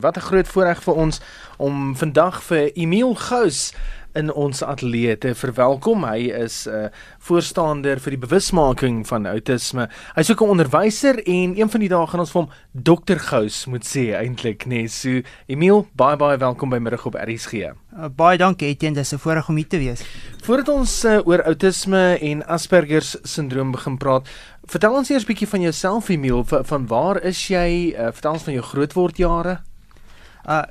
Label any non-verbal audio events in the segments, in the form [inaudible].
Wat 'n groot voorreg vir ons om vandag vir Emil Gous in ons ateljee te verwelkom. Hy is 'n uh, voorstander vir die bewusmaking van outisme. Hy's ook 'n onderwyser en een van die dae gaan ons vir hom Dr Gous moet sê eintlik, nee. So Emil, baie baie welkom by middag op RSG. Uh, baie dankie Etienne, dis 'n voorreg om hier te wees. Voordat ons uh, oor outisme en Asperger sindroom begin praat, vertel ons eers 'n bietjie van jouself Emil. V van waar is jy? Uh, vertel ons van jou grootwordjare. Uh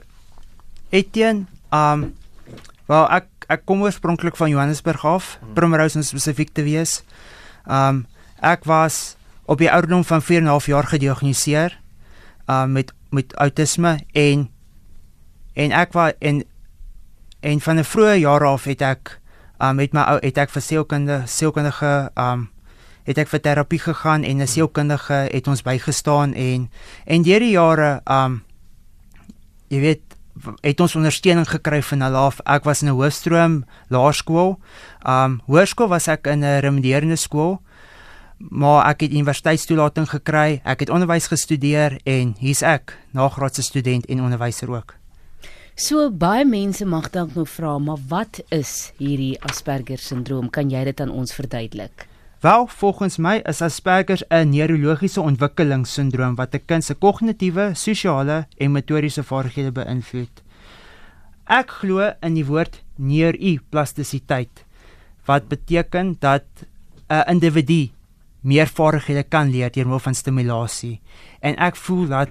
Etienne, um wel ek ek kom oorspronklik van Johannesburg af, hmm. Primrose om spesifiek te wees. Um ek was op die ouderdom van 4 en 'n half jaar gediagnoseer um met met outisme en en ek was en en van 'n vroeë jare af het ek um met my ou het ek vir sielkunde sielkundige um het ek vir terapie gegaan en 'n sielkundige het ons bygestaan en en deur die jare um jy weet het ons ondersteuning gekry van hulle af. Ek was in 'n hoofstroom laerskool. Um hoërskool was ek in 'n remediërende skool. Maar ek het universiteitstoelating gekry. Ek het onderwys gestudeer en hier's ek, nagraadse student en onderwyser ook. So baie mense mag dalk nou vra, maar wat is hierdie Asperger sindroom? Kan jy dit aan ons verduidelik? Wel, volgens my is Asperger 'n neurologiese ontwikkelingssindroom wat 'n kind se kognitiewe, sosiale en motoriese vaardighede beïnvloed. Ek glo in die woord neuroplastisiteit wat beteken dat 'n individu meer vaardighede kan leer deur middel van stimulasie en ek voel dat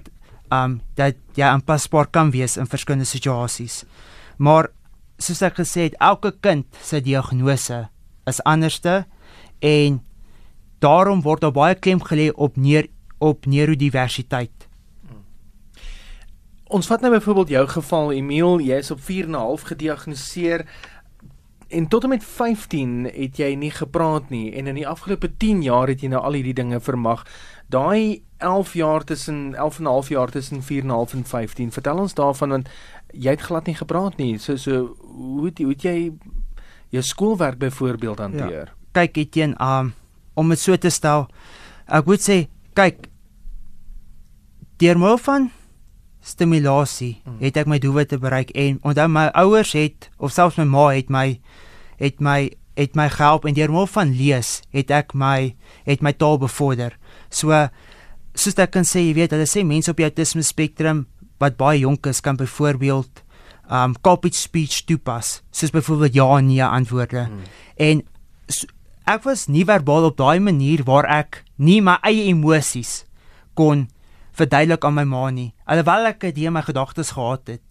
um dat jy aanpasbaar kan wees in verskillende situasies. Maar soos ek gesê het, elke kind se diagnose is anderste en daarom word daar baie klem gelê op neer op neurodiversiteit. Ons vat nou byvoorbeeld jou geval Emil, jy is op 4 en 'n half gediagnoseer en tot en met 15 het jy nie gepraat nie en in die afgelope 10 jaar het jy nou al hierdie dinge vermag. Daai 11 jaar tussen 11 en 'n half jaar tussen 4 en 'n half en 15. Vertel ons daarvan want jy het glad nie gepraat nie. So so hoe het, hoe het jy jou skoolwerk byvoorbeeld hanteer? Ja kyk het teen um, om dit so te stel. Ek moet sê, kyk deur middel van stimulasie hmm. het ek my doelwitte bereik en onthou my ouers het of selfs my ma het my het my het my gehelp en deur middel van lees het ek my het my taal bevorder. So soos ek kan sê, jy weet, hulle sê mense op die autisme spektrum wat baie jonk is kan byvoorbeeld um copy speech toepas, soos byvoorbeeld ja en nee antwoorde. Hmm. En so, ek was nie verbaal op daai manier waar ek nie my eie emosies kon verduidelik aan my ma nie. Alhoewel ek dit in my gedagtes gehad het.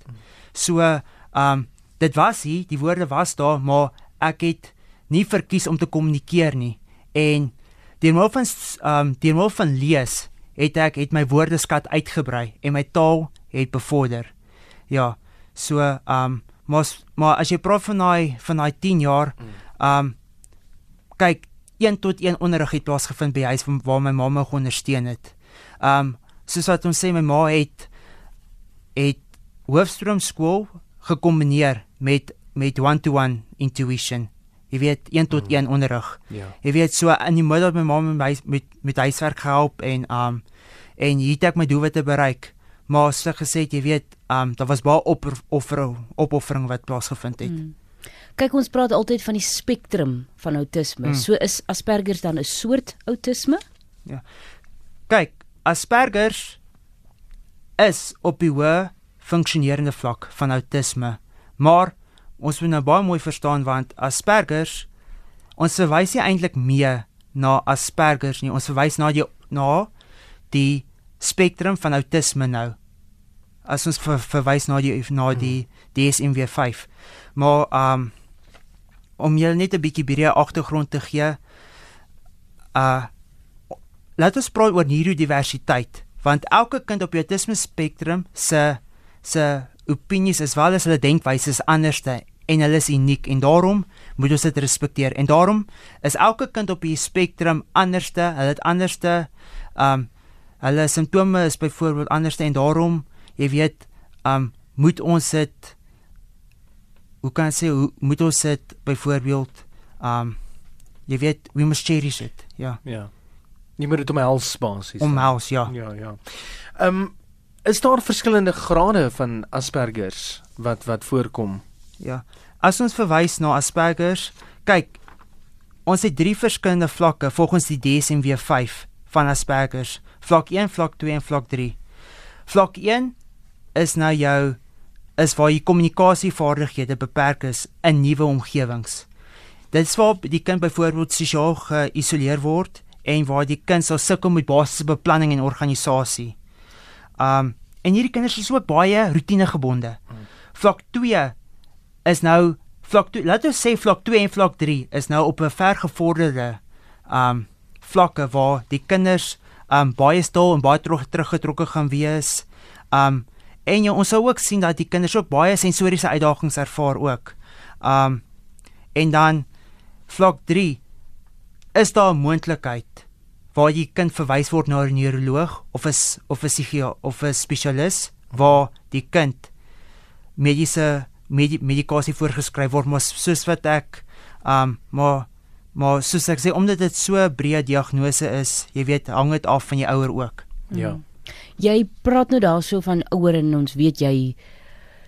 So, ehm um, dit was hier, die woorde was daar, maar ek het nie verkies om te kommunikeer nie. En deur middel van ehm um, deur middel van lees het ek het my woordeskat uitgebrei en my taal het bevorder. Ja. So, ehm um, maar maar as jy praat van daai van daai 10 jaar, ehm um, kyk een tot een onderrig het plaasgevind by huis waar my mamma geondersteun het. Um soos wat ons sê my ma het het Hoofstroom skool gekombineer met met one-to-one intuition. Jy weet een tot een onderrig. Ja. Jy weet so in die middel my mamma met met met huiswerk gehelp en um en hier het ek my doelwitte bereik. Maar sy gesê jy weet um daar was baie opoffering opoffering wat plaasgevind het. Hmm. Kyk ons praat altyd van die spektrum van outisme. Hmm. So is Asperger dan 'n soort outisme? Ja. Kyk, Asperger is op die hoë funksionerende vlak van outisme. Maar ons moet nou baie mooi verstaan want Asperger ons verwys nie eintlik meer na Asperger nie. Ons verwys na die na die spektrum van outisme nou. As ons ver, verwys na die na die hmm. DSM-5. Maar ehm um, om julle net 'n bietjie breë agtergrond te gee. Uh laat ons praat oor neurodiversiteit, want elke kind op die autisme spektrum se se opinies is wel as hulle denkwyse is anderste en hulle is uniek en daarom moet ons dit respekteer. En daarom is elke kind op die spektrum anderste, hulle het anderste um hulle simptome is byvoorbeeld anderste en daarom jy weet um moet ons dit hoe kan sê hoe moet ons dit byvoorbeeld um jy weet we must cherish it ja ja nie moet dit omhels basies omhels ja ja ja um Is daar verskillende grade van Aspergers wat wat voorkom? Ja. As ons verwys na Aspergers, kyk, ons het drie verskillende vlakke volgens die DSM-5 van Aspergers. Vlak 1, vlak 2 en vlak 3. Vlak 1 is nou jou is waar jy kommunikasievaardighede beperk is in nuwe omgewings. Dit is waar die kind byvoorbeeld sosiaal geïsoleer word en waar die kind sal sukkel met basiese beplanning en organisasie. Um en hierdie kinders is ook baie roetinegebonde. Vlak 2 is nou vlak 2, laat ons sê vlak 2 en vlak 3 is nou op 'n vergevorderde um vlakke waar die kinders um baie stil en baie terug teruggetrokke gaan wees. Um en jy, ons sal ook sien dat die kinders ook baie sensoriese uitdagings ervaar ook. Um en dan vlak 3 is daar 'n moontlikheid waar die kind verwys word na 'n neuroloog of 'n of 'n psigiater of 'n spesialis waar die kind mediese medi medikasie voorgeskryf word maar soos wat ek um maar maar soos ek sê omdat dit so 'n breë diagnose is, jy weet, hang dit af van die ouer ook. Ja. Jy praat nou daarso van ouer en ons weet jy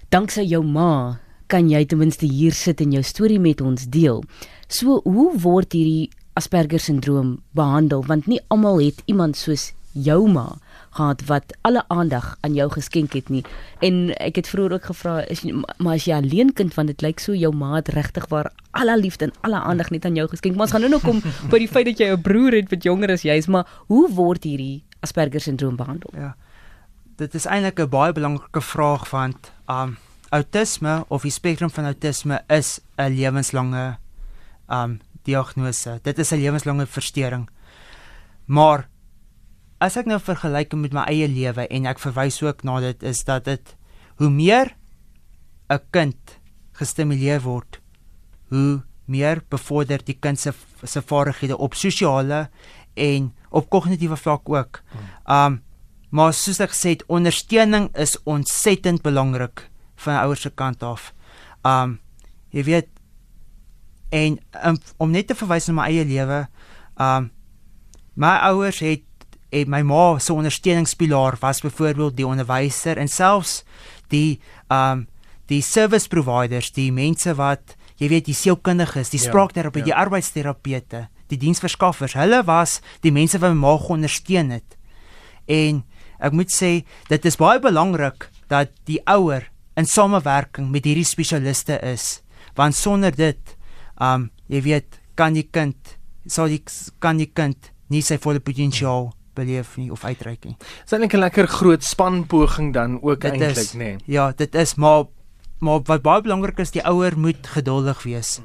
danksy jou ma kan jy ten minste hier sit en jou storie met ons deel. So hoe word hierdie Asperger sindroom behandel want nie almal het iemand soos jou ma gehad wat alle aandag aan jou geskenk het nie. En ek het vroeër ook gevra is jy, maar as jy alleen kind want dit lyk so jou ma het regtig waar alle liefde en alle aandag net aan jou geskenk. Maar ons gaan nou nog kom [laughs] by die feit dat jy 'n broer het wat jonger as jy is, maar hoe word hierdie Asperger sindroom behandel? Ja. Dit is eintlik 'n baie belangrike vraag want um autisme of die spektrum van autisme is 'n lewenslange um diagnose. Dit is 'n lewenslange verstoring. Maar as ek nou vergelyk met my eie lewe en ek verwys ook na dit is dat dit hoe meer 'n kind gestimuleer word, hoe meer bevorder die kind se se vaardighede op sosiale en op kognitiewe vlak ook. Um maar soos ek gesê het, ondersteuning is ontsettend belangrik van ouers se kant af. Um jy weet en um, om net te verwys na my eie lewe, um my ouers het en my ma se ondersteuningspilaar was byvoorbeeld die onderwyser en selfs die um die service providers, die mense wat jy weet die sielkundiges, die Ja, spraakterapeute, ja. die arbeidsterapeute, die diensverskaffers, hulle was die mense wat my ma ondersteun het. En ek moet sê dit is baie belangrik dat die ouer in samewerking met hierdie spesialiste is, want sonder dit um jy weet kan die kind sal die kan die kind nie sy volle potensiaal beleef nie of uitreik nie. Dis eintlik 'n lekker groot spanpoging dan ook Dit eintlik, is- nê. Nee. Ja, dit is maar maar wat baie belangrik is, die ouer moet geduldig wees.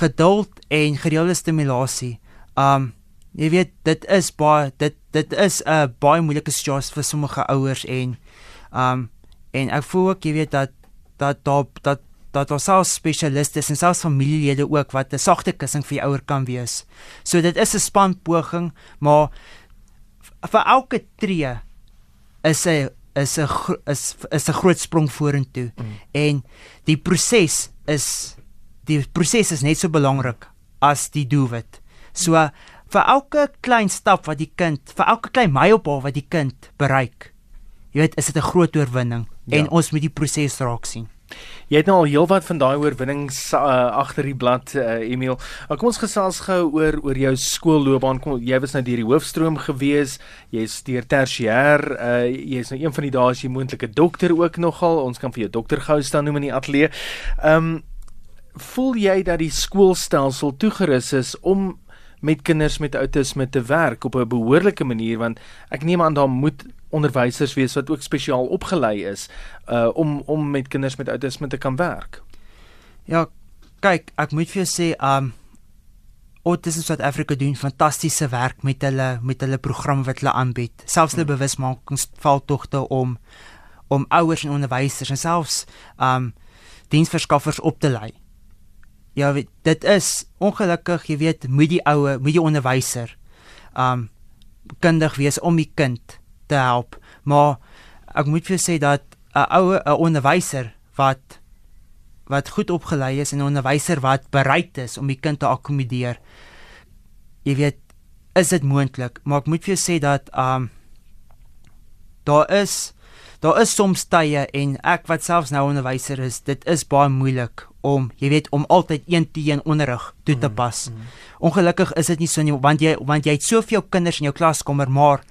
Geduld en gereelde stimulasie. Um jy weet dit is baie dit dit is 'n baie moeilike situasie vir sommige ouers en um en ek voel ook jy weet dat dat daar dat dat daar selfs spesialiste en selfs familielede ook wat 'n sagte kussing vir die ouer kan wees. So dit is 'n spanpoging, maar v- vir elke tree is 'n is 'n is 'n groot sprong vorentoe. Mm. En die proses is die proses is net so belangrik as die doelwit. So vir elke klein stap wat die kind, vir elke klein mylpaal wat die kind bereik, jy weet, is dit 'n groot oorwinning Ja. en ons moet die proses raak sien. Jy het nou al heelwat van daai oorwinnings uh, agter die blad uh, Emil. Uh, kom ons gesels gou oor oor jou skoolloopbaan. Kom jy was nou deur die hoofstroom gewees. Jy's deur tersiêr. Uh, jy's nou een van die dae as jy moontlike dokter ook nogal. Ons kan vir jou dokter gou staan noem in die ateljee. Ehm um, voel jy dat die skoolstelsel toegerus is om met kinders met outisme te werk op 'n behoorlike manier want ek neem aan daar moet onderwysers wees wat ook spesiaal opgelei is uh om om met kinders met outisme te kan werk. Ja, kyk, ek moet vir jou sê, um Autism South Africa doen fantastiese werk met hulle met hulle programme wat hulle aanbied. Selfs hulle bewusmakingsveldtogte om om ouers en onderwysers en selfs um diensverskaffers op te lei. Ja, weet, dit is ongelukkig, jy weet, moet die oue, moet die onderwyser um kundig wees om die kind te help. Maar ek moet vir sê dat 'n oue 'n onderwyser wat wat goed opgelei is en 'n onderwyser wat bereid is om die kind te akkommodeer. Jy weet, is dit moontlik, maar ek moet vir jou sê dat um daar is daar is soms tye en ek wat selfs nou onderwyser is, dit is baie moeilik om, jy weet, om altyd een te een onderrig toe te pas. Mm, mm. Ongelukkig is dit nie so nie want jy want jy het soveel kinders in jou klaskamer, maar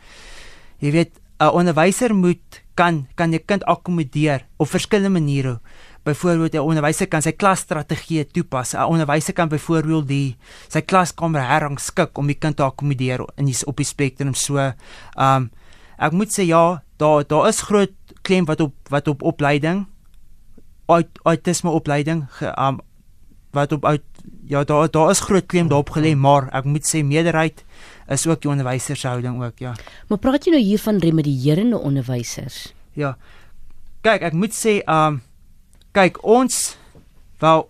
jy weet, 'n onderwyser moet kan kan jy kind akkommodeer op verskillende maniere. Byvoorbeeld 'n onderwyser kan sy klasstrategie toepas. 'n Onderwyser kan byvoorbeeld die sy klaskamer herrangskik om die kind te akkommodeer in die op die spektrum so. Um ek moet sê ja, daar daar is groot klem wat op wat op opleiding autisme opleiding um wat op uit ja daar daar is groot klem daarop gelê, maar ek moet sê meerderheid is ook die onderwysershouding ook ja. Maar praat jy nou hier van remedierende onderwysers? Ja. Kyk, ek moet sê um kyk ons wel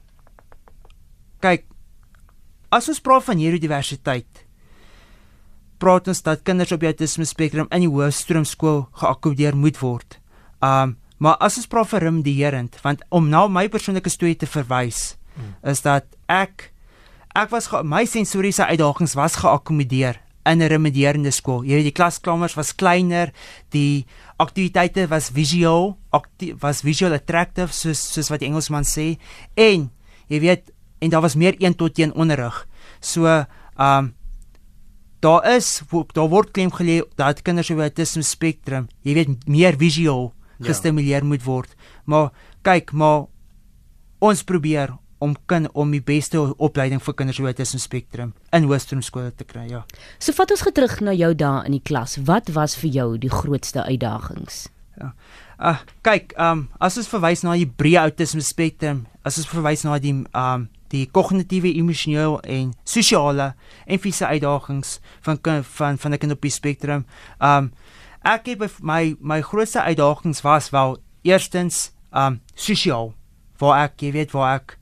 kyk as ons praat van neurodiversiteit praat ons dat kinders op die autisme spektrum in die hoofstroom skool geakkommodeer moet word. Um maar as ons praat van remedierend want om na my persoonlike storie te verwys hmm. is dat ek ek was my sensoriese uitdagings was geakkommodeer in 'n remedierende skool. Jy weet die klaskamers was kleiner, die aktiwiteite was visual, was visual attractive soos soos wat die Engelsman sê en jy weet en daar was meer 1 tot 1 onderrig. So, ehm um, daar is daar word klem gelê dat kinders op autism spektrum, jy weet meer visual ja. Gestimuleer ja. moet word. Maar kyk, maar ons probeer om kan om die beste opleiding vir kinders wat is in spektrum in Hoërskool skole te kry ja. So vat ons terug na jou dae in die klas. Wat was vir jou die grootste uitdagings? Ja. Ah, uh, kyk, ehm um, as ons verwys na die breë autisme spektrum, as ons verwys na die ehm um, die kognitiewe, emosionele en sosiale en fisiese uitdagings van van van 'n kind op die spektrum. Ehm um, ek het my my grootste uitdagings was wel eerstens um, sosiaal waar ek jy weet waar ek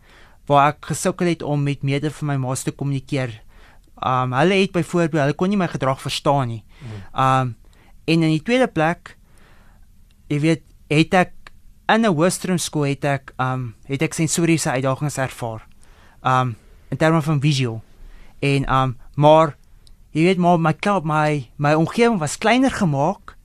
waar ek gesukkel het om met mede van my ma's te kommunikeer. Um hulle het byvoorbeeld hulle kon nie my gedrag verstaan nie. Um en in die tweede plek jy weet het ek in 'n Western skool het ek um het ek sensoriese uitdagings ervaar. Um in terme van visual. En um maar jy weet maar my klop my my omgewing was kleiner gemaak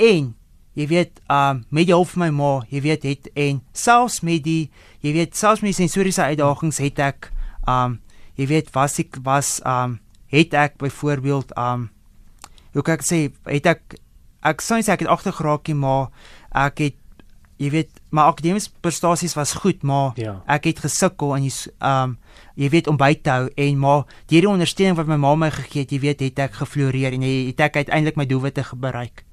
en jy weet um met die hulp van my ma, jy weet het en selfs met die jy weet selfs met die sensoriese uitdagings het ek um jy weet was ek was um het ek byvoorbeeld um hoe kan ek sê het ek ek sou sê ek het agtergeraak maar ek het jy weet my akademiese prestasies was goed maar ja. ek het gesukkel en jy um jy weet om by te hou en maar die ondersteuning wat my ma my gegee het jy weet het ek gefloreer en het ek uiteindelik my doelwitte bereik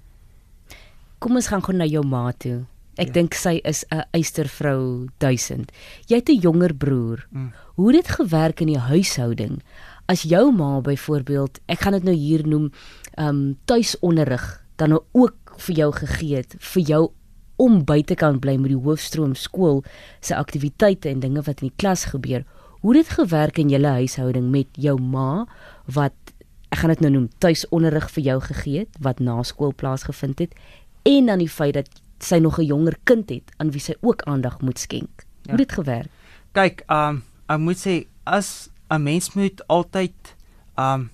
Kom ons gaan gou na jou ma toe. Ek ja. dink sy is 'n eystervrou 1000. Jy het 'n jonger broer. Mm. Hoe het dit gewerk in die huishouding? As jou ma byvoorbeeld, ek gaan dit nou hier noem, ehm um, tuisonderrig dan nou ook vir jou gegee het vir jou om buitekant bly met die hoofstroom skool se aktiwiteite en dinge wat in die klas gebeur. Hoe dit gewerk in julle huishouding met jou ma wat ek gaan dit nou noem tuisonderrig vir jou gegee het wat na skool plaasgevind het en dan die feit dat sy nog 'n jonger kind het aan wie sy ook aandag moet skenk. Ja. Hoe dit gewerk? Kyk, um ek moet sê as 'n mens moet altyd um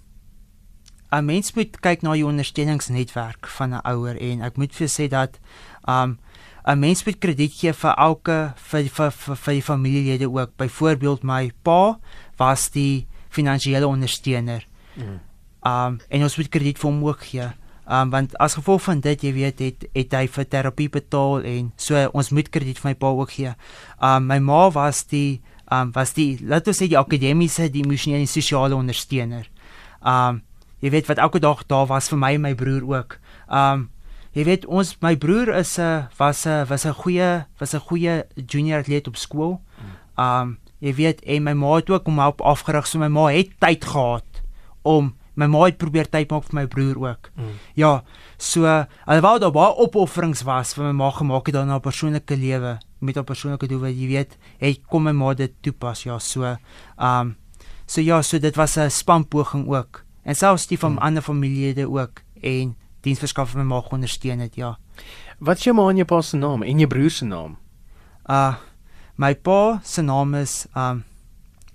'n mens moet kyk na jou ondersteuningsnetwerk van 'n ouer en ek moet vir sê dat um 'n mens moet krediet gee vir elke vir vir vir, vir die familielede ook. Byvoorbeeld my pa was die finansiële ondersteuner. Mm. Um en ons moet krediet vir hom ook gee. Um want as gevolg van dit, jy weet, het het hy vir terapie betaal en so ons moet krediet vir my pa ook gee. Um my ma was die um was die laat ons sê die akademiese, die emosionele en sosiale ondersteuner. Um jy weet wat elke dag daar was vir my en my broer ook. Um jy weet ons my broer is 'n was 'n was 'n goeie was 'n goeie junior atleet op skool. Um jy weet en my ma het ook om help afgerig so my ma het tyd gehad om my ma het probeer tyd maak vir my broer ook. Mm. Ja, so alhoewel daar baie opofferings was vir my ma gemaak het dan haar persoonlike lewe met haar persoonlike doel wat jy weet, het kom my ma dit toepas. Ja, so um, so ja, so dit was 'n spanpoging ook. En selfs die van mm. ander familielede ook en diensverskaf vir my ma ondersteun het, ja. Wat is jou ma en jou pa se naam en jou broer se naam? Uh my pa se naam is um,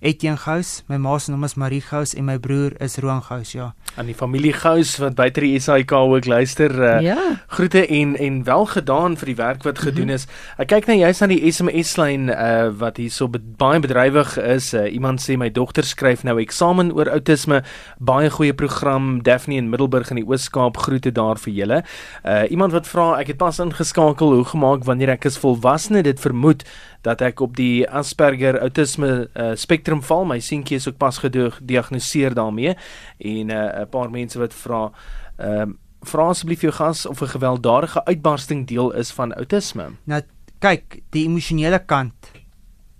Etienne Gous, my ma se naam is Marie Gous en my broer is Roan Gous, ja. aan die familie Gous wat buite die SAK ook luister. Uh, Ja. Groete en en wel gedaan vir die werk wat gedoen is. Ek kyk nou juist na die SMS lyn uh wat hierso be baie bedrywig is. Uh, iemand sê my dogter skryf nou eksamen oor outisme. Baie goeie program Daphne in Middelburg in die Oos-Kaap. Groete daar vir julle. Uh iemand wat vra, ek het pas ingeskakel, hoe gemaak wanneer ek as volwassene dit vermoed dat ek op die Asperger outisme uh, spektrum val. My seentjie is ook pas gediagnoseer daarmee en uh, 'n paar mense wat vra ehm um, vra asseblief jou gas of 'n gewelddadige uitbarsting deel is van outisme. Nou kyk, die emosionele kant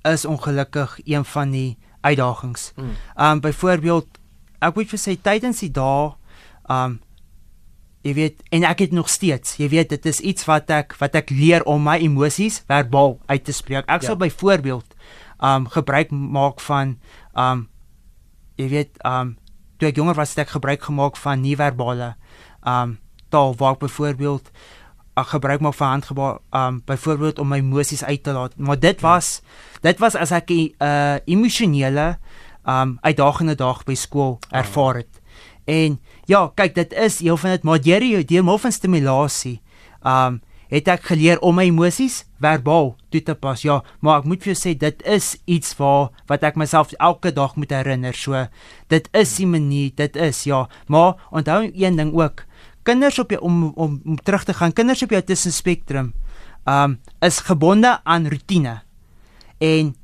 is ongelukkig een van die uitdagings. Mm. Um byvoorbeeld ek moet vir sê tydens die dae um jy weet en ek het nog steeds, jy weet dit is iets wat ek wat ek leer om my emosies verbaal uit te spreek. Ek Ja. sal byvoorbeeld um gebruik maak van um jy weet um toe ek jonger was het ek gebruik gemaak van nie-verbale um taal waar ek byvoorbeeld ek gebruik maak van handgebaar um byvoorbeeld om my emosies uit te laat. Maar dit was dit was as ek 'n uh, emosionele um uitdagende dag by skool ervaar het. En ja, kyk, dit is heel van dit maar deur die deur middel van stimulasie um het ek geleer om my emosies verbaal toe te pas. Ja, maar ek moet vir jou sê dit is iets waar wat ek myself elke dag moet herinner. So dit is die manier, dit is ja, maar onthou een ding ook. Kinders op jou om om, om terug te gaan, kinders op jou tussen spektrum um is gebonde aan rotine. En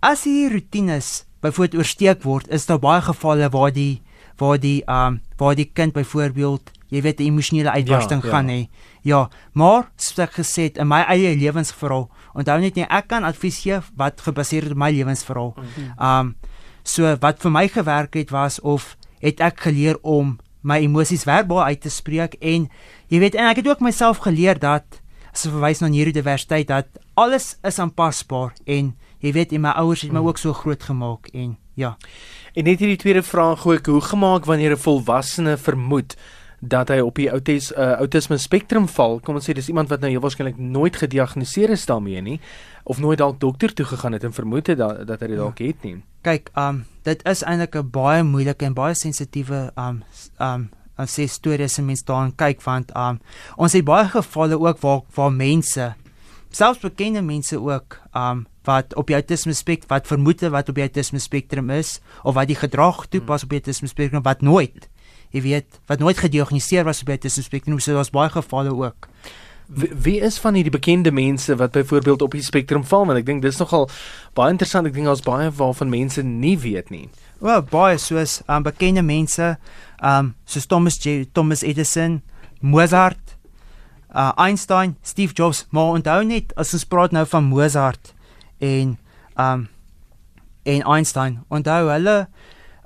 as hierdie rotines byvoorbeeld oorsteek word, is daar baie gevalle waar die waar die um waar die kind byvoorbeeld, jy weet 'n emosionele uitbarsting Ja, ja. gaan hê. Ja, maar soos ek gesê het in my eie lewensverhaal, onthou net nie ek kan advies gee wat gebaseer op my lewensverhaal. Um so wat vir my gewerk het was of het ek geleer om my emosies verbaal uit te spreek en jy weet en ek het ook myself geleer dat as 'n verwys na neurodiversiteit dat alles is aanpasbaar en jy weet en my ouers het my ook so groot gemaak en ja. En net hierdie tweede vraag ook, hoe gemaak wanneer 'n volwassene vermoed dat hy op die autis, uh, autisme spektrum val? Kom ons sê dis iemand wat nou heel waarskynlik nooit gediagnoseer is daarmee nie of nooit dalk dokter toe gegaan het en vermoed het dat, dat hy dit dalk het nie. Kyk, um dit is eintlik 'n baie moeilike en baie sensitiewe um s- um as jy stories en mense daarin kyk want um ons het baie gevalle ook waar waar mense selfs bekende mense ook um wat op die autisme spektrum wat vermoed het wat op die autisme spektrum is of wat die gedrag toepas op die autisme spektrum wat nooit jy weet wat nooit gediagnoseer was op die autisme spektrum so daar's baie gevalle ook Wie, wie is van hierdie bekende mense wat byvoorbeeld op die spektrum val want ek dink dis nogal baie interessant. Ek dink daar's baie waarvan mense nie weet nie. Wel baie soos um, bekende mense um soos Thomas J Thomas Edison, Mozart, uh, Einstein, Steve Jobs, maar onthou net as ons praat nou van Mozart en um en Einstein, onthou hulle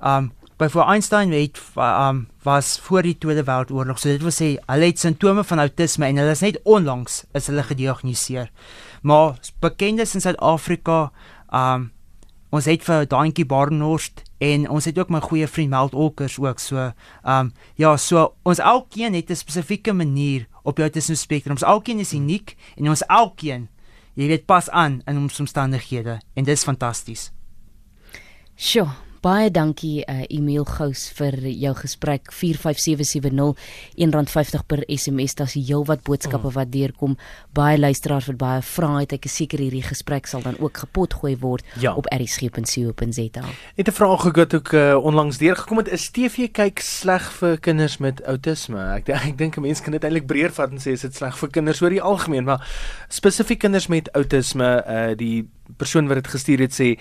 um byvoor Einstein het um was voor die Tweede Wêreldoorlog. So dit wil sê hulle het simptome van outisme en hulle is net onlangs is hulle gediagnoseer. Maar bekendes in Suid-Afrika um ons het vir Daantjie Barnhorst en ons het ook my goeie vriend Meld Olkers ook so um, ja so ons elkeen het 'n spesifieke manier op die autisme spektrum ons elkeen is uniek en ons elkeen jy weet pas aan in ons omstandighede en dit is fantasties. Sjoe, baie dankie uh, Emil Gous vir jou gesprek 45770 R1.50 per SMS. Daar's heelwat boodskappe Mm. wat deurkom. Baie luisteraars wat baie vra het. Ek is seker hierdie gesprek sal dan ook gepot gooi word Ja. op erisg.co.za. Net 'n vraag ook wat ook uh, onlangs deurgekom het, is TV kyk sleg vir kinders met outisme? Ek ek dink 'n mens kan dit eintlik breër vat en sê is dit sleg vir kinders oor die algemeen, maar spesifiek kinders met outisme, uh die persoon wat dit gestuur het sê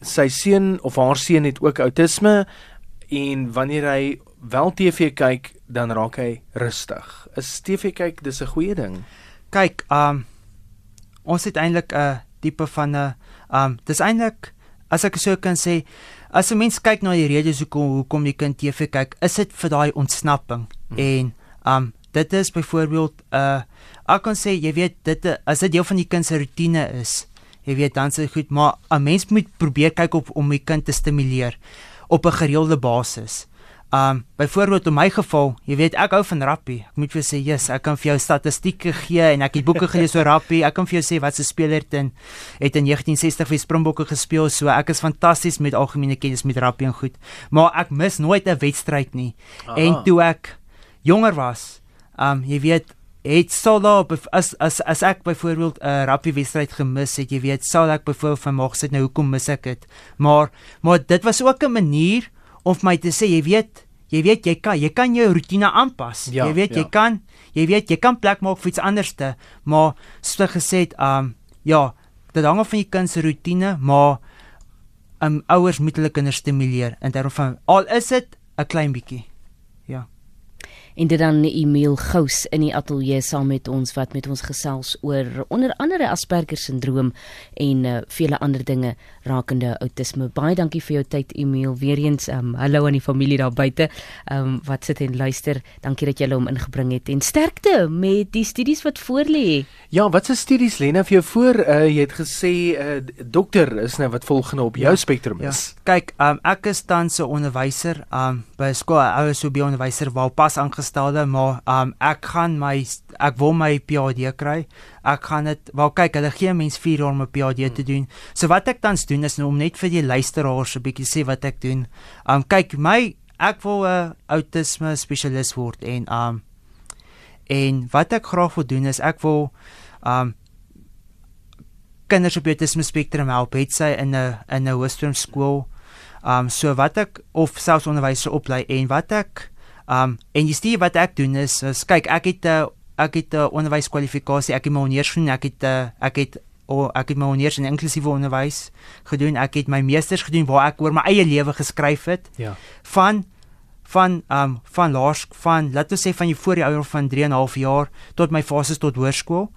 sy seun of haar seun het ook outisme en wanneer hy wel TV kyk, dan raak hy rustig. Is TV kyk dis 'n goeie ding? kyk um, ons het eintlik 'n uh, tipe van 'n ehm um, dis eintlik as ek so kan sê as 'n mens kyk na die redes hoekom hoekom die kind TV kyk is dit vir daai ontsnapping Hmm. en um, dit is byvoorbeeld 'n uh, ek kan sê jy weet dit uh, as dit deel van die kind se rotine is jy weet dan se goed maar 'n mens moet probeer kyk op om die kind te stimuleer op 'n gereelde basis Um byvoorbeeld in my geval, jy weet ek hou van rugby. Ek moet vir sê, yes, ek kan vir jou statistieke gee en ek het boeke gelees oor rugby. Ek kan vir jou sê wat se speler in het in 1960 vir Springbokke gespeel. So ek is fantasties met algemene kennis met rugby en goed. Maar ek mis nooit 'n wedstryd nie. Aha. En toe ek jonger was, um jy weet het sou daar as as as ek byvoorbeeld 'n uh, rugby wedstryd gemis het, jy weet, sal ek byvoorbeeld van mag sit nou hoekom mis ek dit? Maar maar dit was ook 'n manier om my te sê, jy weet, jy weet jy kan jy kan jou rotine aanpas. Ja, jy weet ja. jy kan jy weet jy kan plek maak vir iets anderste, maar soos gesê het, um ja, dit hang af van jou kind se rotine, maar um ouers moet hulle kinders stimuleer in terme van al is dit 'n klein bietjie. Ja en dit dan Emil Gous in die ateljee saam met ons wat met ons gesels oor onder andere Asperger sindroom en uh, vele ander dinge rakende outisme. Baie dankie vir jou tyd Emil. Weereens um, hallo aan die familie daar buite um, wat sit en luister. Dankie dat jy hom ingebring het en sterkte met die studies wat voor lê. Ja, wat se studies lê nou vir jou voor? Uh, jy het gesê uh, dokter is nou wat volgende op jou ja, spektrum is. Ja. Kyk, um, ek is tans 'n onderwyser um, by skool. Ek is so 'n onderwyser waar pas aangestel gestelde, maar um ek gaan my ek wil my PhD kry. Ek gaan dit wel kyk, hulle gee mens 4 jaar om 'n PhD te doen. So wat ek tans doen is nou om net vir die luisteraars 'n bietjie sê wat ek doen. Um kyk, my ek wil 'n autisme spesialis word en um en wat ek graag wil doen is ek wil um kinders op autisme spektrum help, het sy in 'n in 'n hoërskool skool. Um so wat ek of selfs onderwyser oplei en wat ek Um en jy sien wat ek doen is, is kyk ek het 'n uh, ek het 'n uh, onderwyskwalifikasie, ek het my honeurs gedoen, ek het uh, ek het o oh, ek het my honeurs in inklusiewe onderwys gedoen. Ek het my meesters gedoen waar ek oor my eie lewe geskryf het. Ja. Van van um van laersk van laat ons sê van jy voor die ouer van 3 en 'n half jaar tot my fases tot hoërskool.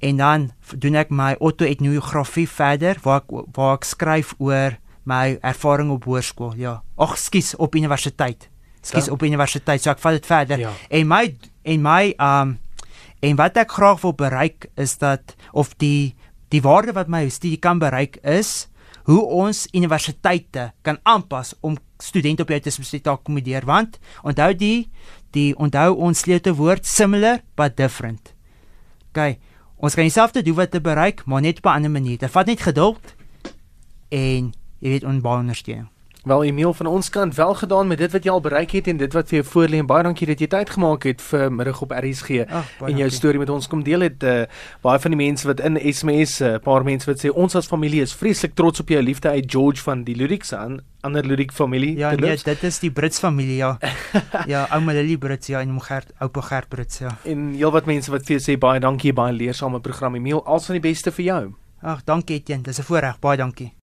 En dan doen ek my auto-etnografie verder waar ek waar ek skryf oor my ervaring op hoërskool. Ja. Ag, skus op universiteit skies op universiteit so ek vat dit verder ja. en my en my um en wat ek graag wil bereik is dat of die die waarde wat my studie kan bereik is hoe ons universiteite kan aanpas om studente op autisme te akkommodeer want onthou die die onthou ons sleutelwoord similar but different. OK, ons kan dieselfde doen wat te bereik, maar net op 'n ander manier. Dit vat net geduld en jy weet onbounersteun. Wel Emil van ons kant wel gedaan met dit wat jy al bereik het en dit wat vir jou voorlê en baie dankie dat jy tyd gemaak het vir middag op RSG Ach, en jou storie met ons. Kom deel het uh, baie van die mense wat in SMS 'n uh, paar mense wat sê ons as familie is vreeslik trots op jou liefde uit George van die Lyrics aan ander Lyric familie Ja nee dit is die Brits familie ja. [laughs] Ja ouma Lily Brits ja en oom Gert oupa Gert Brits ja. En heelwat mense wat vir jou sê baie dankie baie leersame program Emil al van die beste vir jou. Ag dankie Etienne. Dis 'n voorreg. Baie dankie